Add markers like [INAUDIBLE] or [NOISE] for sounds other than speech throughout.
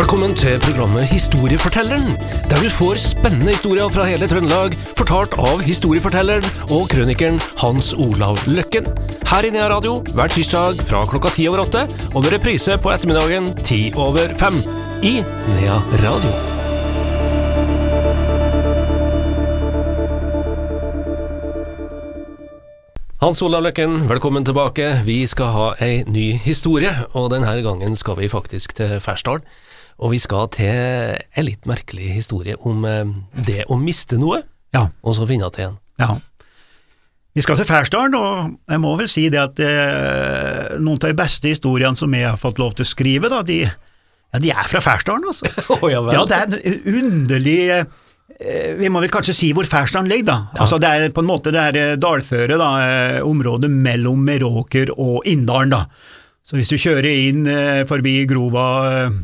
Velkommen til programmet Historiefortelleren, der du får spennende historier fra hele Trøndelag, fortalt av historiefortelleren og krønikeren Hans Olav Løkken. Her i Nea Radio hver tirsdag fra klokka ti over åtte, og med reprise på ettermiddagen ti over fem. I Nea Radio. Hans Olav Løkken, velkommen tilbake. Vi skal ha ei ny historie, og denne gangen skal vi faktisk til Fersdalen. Og vi skal til en litt merkelig historie om eh, det å miste noe, Ja. og så finne igjen. ja. Vi skal til Færsdalen, og jeg må vel si det at eh, noen av de beste historiene som jeg har fått lov til å skrive, da, de, ja, de er fra Færsdalen, altså. [LAUGHS] oh, ja. Ja, det er en underlig eh, Vi må vel kanskje si hvor Færsdalen ligger, da. Altså, det er på en måte det er dalføret, dalføre, da, eh, området mellom Meråker og Inndalen, da. Så hvis du kjører inn eh, forbi Grova, eh,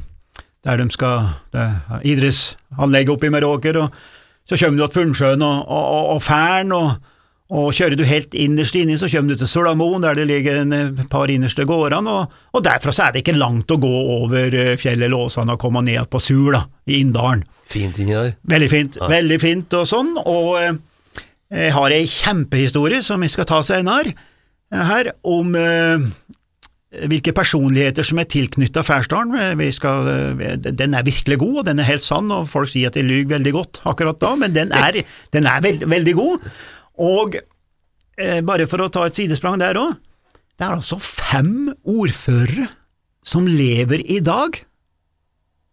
der de skal det er idrettsanlegget oppe i Meråker, og så kommer du til Funnsjøen og, og, og, Færen, og, og kjører du helt innerst inni, så kommer du til Solamoen, der det ligger en eh, par innerste gårdene, og, og derfra så er det ikke langt å gå over eh, fjellet Låsan og komme ned på Sur, da, i Inndalen. Fint inni der. Veldig fint, veldig fint og sånn, og eh, jeg har ei kjempehistorie som vi skal ta senere her, om eh, hvilke personligheter som er tilknytta Færsdalen. Eh, skal, eh, Den er virkelig god, og den er helt sann, og folk sier at de lyver veldig godt akkurat da, men den er, den er veld, veldig god. Og eh, bare for å ta et sidesprang der òg, det er altså fem ordførere som lever i dag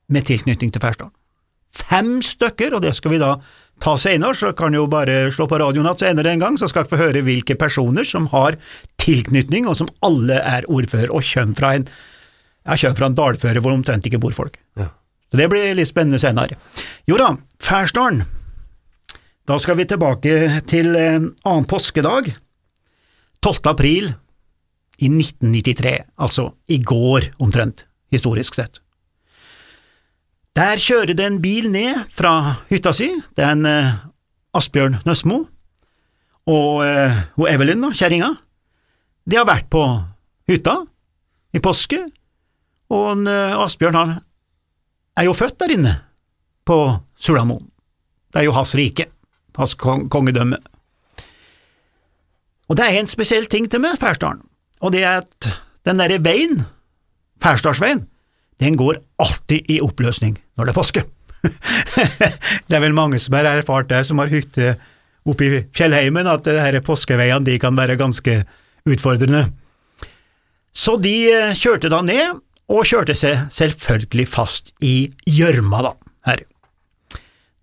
med tilknytning til Færsdalen. Fem stykker, og det skal vi da ta senere, så kan jo bare slå på radioen igjen senere en gang, så skal dere få høre hvilke personer som har tilknytning, og som alle er ordfører, og kommer fra en, ja, fra en dalføre hvor omtrent ikke bor folk. Ja. Så det blir litt spennende senere. Jo da, Færsdalen. Da skal vi tilbake til en annen påskedag, 12. april i 1993, altså i går omtrent, historisk sett. Der kjører det en bil ned fra hytta si, det er en eh, Asbjørn Nøsmo og eh, hun Evelyn, da, kjerringa. De har vært på hytta i påske, og en, eh, Asbjørn han er jo født der inne, på Sulamoen. Det er jo hans rike, hans kong kongedømme. Og det er en spesiell ting til med Færsdalen, og det er at den derre veien, Færsdalsveien, den går alltid i oppløsning når det er påske. [LAUGHS] det er vel mange som har erfart det, som har hytte oppe i fjellheimen, at her påskeveiene de kan være ganske utfordrende. Så de eh, kjørte da ned, og kjørte seg selvfølgelig fast i gjørma, da, her.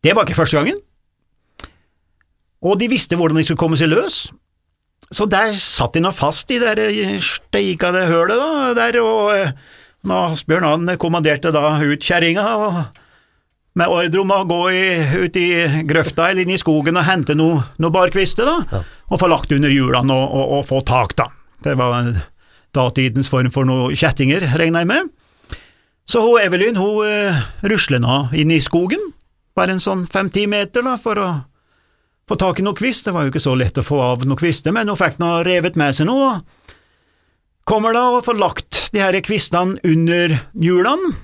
Det var ikke første gangen, og de visste hvordan de skulle komme seg løs, så der satt de nå fast i det der steikede hølet, da, der, og når Asbjørn han kommanderte da ut kjerringa, med ordre om å gå i, ut i grøfta eller inn i skogen og hente noen noe barkvister, da, og få lagt under hjulene og, og, og få tak, da. Det var datidens form for noen kjettinger, regner jeg med. Så hun Evelyn hun uh, rusler nå inn i skogen, bare en sånn fem–ti meter, da, for å få tak i noe kvist. Det var jo ikke så lett å få av noe kvister, men hun fikk nå revet med seg noe. Kommer da og får lagt de her kvistene under hjulene,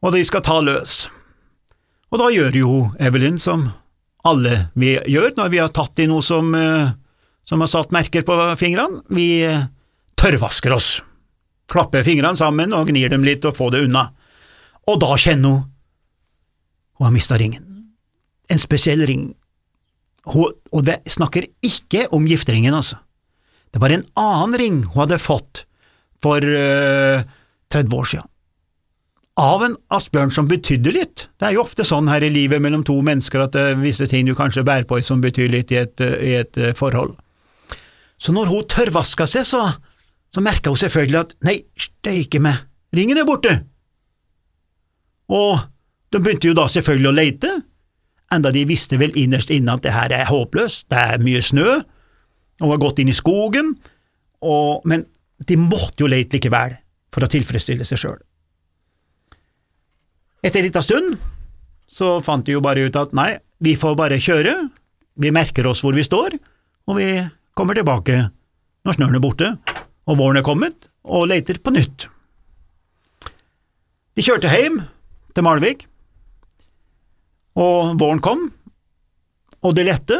og de skal ta løs. Og da gjør jo Evelyn som alle vi gjør når vi har tatt i noe som, eh, som har satt merker på fingrene, vi eh, tørrvasker oss, klapper fingrene sammen og gnir dem litt og får det unna. Og da kjenner hun hun har mista ringen. En spesiell ring. Hun, og det snakker ikke om gifteringen, altså. Det var en annen ring hun hadde fått for uh, 30 år siden. Av en Asbjørn som betydde litt. Det er jo ofte sånn her i livet mellom to mennesker at det er visse ting du kanskje bærer på som betyr litt i et, eh, i et eh, forhold. Så når hun tørrvaska seg, så, så merka hun selvfølgelig at nei, steike meg, ringen er borte. Og de begynte jo da selvfølgelig å leite, enda de visste vel innerst inne at det her er håpløst, det er mye snø, og har gått inn i skogen, og, men de måtte jo lete likevel for å tilfredsstille seg sjøl. Etter en liten stund så fant de jo bare ut at nei, vi får bare kjøre, vi merker oss hvor vi står, og vi kommer tilbake når snøen er borte og våren er kommet, og leter på nytt. De kjørte hjem til Malvik, og våren kom, og de lette,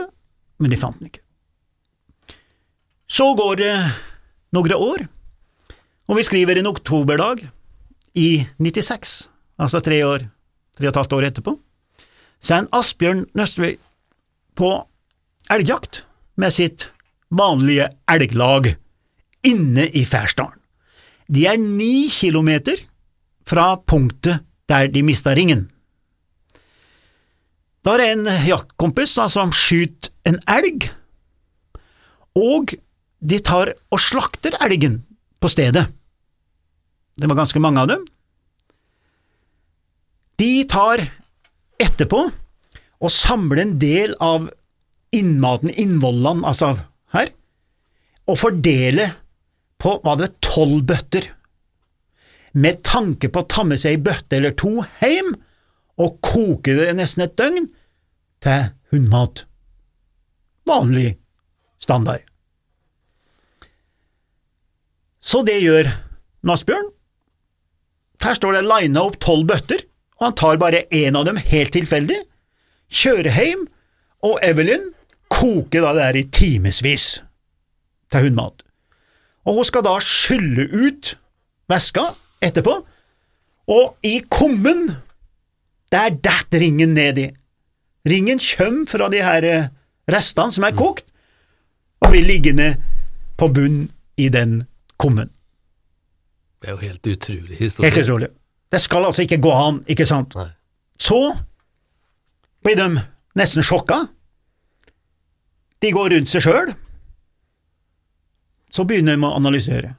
men de fant den ikke. Så går det noen år, og vi skriver en oktoberdag i 96, altså tre år, tre og et halvt år etterpå, så er en Asbjørn Nøstvik på elgjakt med sitt vanlige elglag inne i Færsdalen. De er ni kilometer fra punktet der de mista ringen. Da er det en jaktkompis da, som skyter en elg, og de tar og slakter elgen på stedet. Det var ganske mange av dem. De tar etterpå og samler en del av innmaten, innvollene, altså her, og fordeler på, var det, tolv bøtter, med tanke på å ta med seg ei bøtte eller to hjem og koke det nesten et døgn til hundmat. Vanlig standard. Så det gjør Nasbjørn. Her står det lina opp tolv bøtter, og han tar bare én av dem helt tilfeldig, kjører hjem, og Evelyn koker da det der i timevis til hundmat. Og hun skal da skylle ut væska etterpå, og i kummen, der detter ringen ned i. Ringen kommer fra de her eh, restene som er kokt, og blir liggende på bunn i den kummen. Det er jo helt utrolig historie. Helt utrolig. Det skal altså ikke gå an, ikke sant? Nei. Så blir de nesten sjokka. De går rundt seg sjøl. Så begynner de å analysere.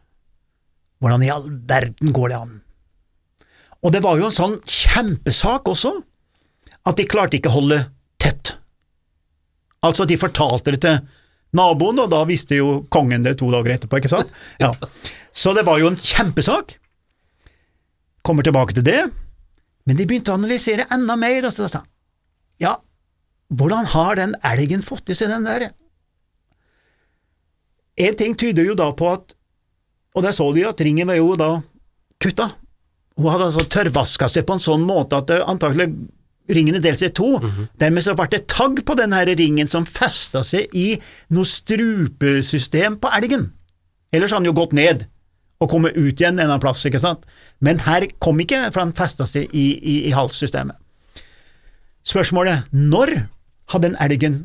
Hvordan i all verden går det an? Og det var jo en sånn kjempesak også, at de klarte ikke å holde tett. Altså, de fortalte det til naboen, og da visste jo kongen det to dager etterpå, ikke sant? Ja. Så det var jo en kjempesak. Kommer tilbake til det, men de begynte å analysere enda mer, og så sa ja, hvordan har den elgen fått i seg den der? En ting tyder jo da på at, og der så de at ringen var jo da kutta. Hun hadde altså tørrvaska seg på en sånn måte at det antakelig ringen delte delt seg i to. Dermed så ble det tagg på den her ringen som festa seg i noe strupesystem på elgen. Ellers hadde den jo gått ned og kommet ut igjen en annen plass, ikke sant? Men her kom ikke, for den festa seg i, i, i halssystemet. Spørsmålet når hadde den elgen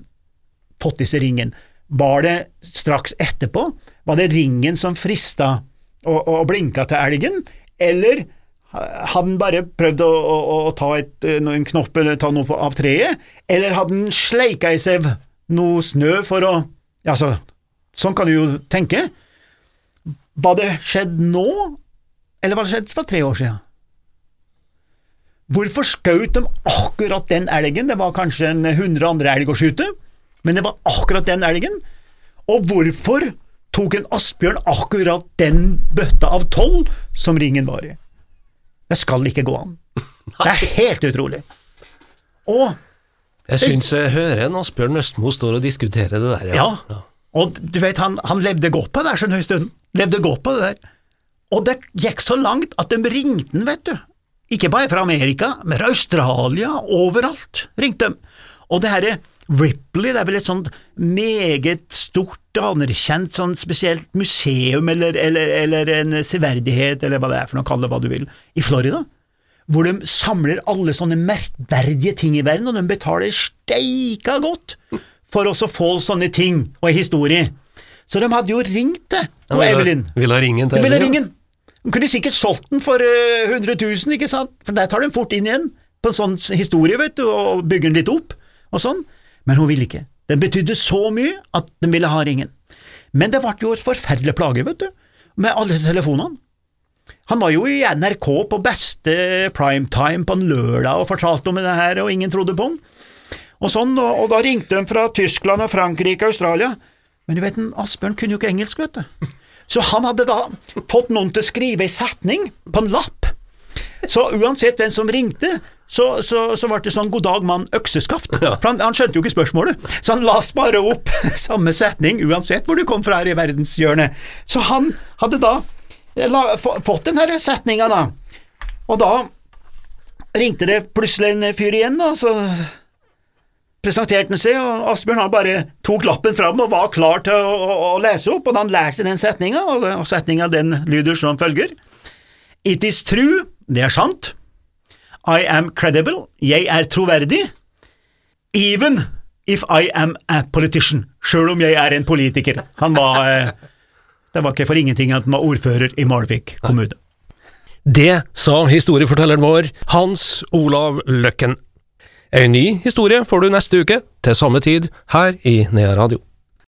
fått disse ringen? Var det straks etterpå? Var det ringen som frista og, og blinka til elgen, eller hadde den bare prøvd å, å, å ta et, en knopp eller ta noe av treet, eller hadde den sleika i seg noe snø for å Altså, sånn kan du jo tenke. Var det skjedd nå, eller var det skjedd for tre år siden? Hvorfor skjøt de akkurat den elgen? Det var kanskje en hundre andre elg å skyte, men det var akkurat den elgen. Og hvorfor tok en Asbjørn akkurat den bøtta av tolv som ringen var i? Det skal ikke gå an. [LAUGHS] Det er helt utrolig. Og Jeg syns jeg hører en Asbjørn Østmo står og diskuterer det der, Ja, og du vet, han, han levde godt på det der en stund. Levde godt på det der. Og det gikk så langt at de ringte han, vet du. Ikke bare fra Amerika, men fra Australia, overalt ringte de. Og det herre Ripley, det er vel et sånt meget stort, anerkjent sånn spesielt museum eller, eller, eller en severdighet, eller hva det er for noe, kall det hva du vil, i Florida hvor de samler alle sånne merkverdige ting i verden, og de betaler steika godt for å få sånne ting og historie. Så de hadde jo ringt det, og Evelyn. Ville ha ringen til Evelyn, ja. De kunne sikkert solgt den for eh, 100 000, ikke sant, for der tar de fort inn igjen på en sånn historie, vet du, og bygger den litt opp og sånn, men hun ville ikke. Den betydde så mye at den ville ha ringen. Men det ble jo et forferdelig plage, vet du, med alle disse telefonene. Han var jo i NRK på beste primetime på en lørdag og fortalte om det her, og ingen trodde på han. Og sånn, og, og da ringte de fra Tyskland og Frankrike og Australia. Men du vet, Asbjørn kunne jo ikke engelsk, vet du. Så han hadde da fått noen til å skrive ei setning på en lapp. Så uansett hvem som ringte, så, så, så ble det sånn god dag, mann, økseskaft. For han, han skjønte jo ikke spørsmålet, så han las bare opp [LAUGHS] samme setning uansett hvor du kom fra her i verdenshjørnet. Så han hadde da la, fått den her setninga, da. Og da ringte det plutselig en fyr igjen, da, så presenterte han seg, og Asbjørn han bare tok lappen fram og var klar til å, å, å lese opp, og han leser den setninga, og, og setninga den lyder som følger. It is true, det er sant. I am credible, jeg er troverdig. Even if I am a politician, sjøl om jeg er en politiker. Han var eh, Det var ikke for ingenting at han var ordfører i Malvik kommune. Det sa historiefortelleren vår, Hans Olav Løkken. En ny historie får du neste uke, til samme tid, her i Nea Radio.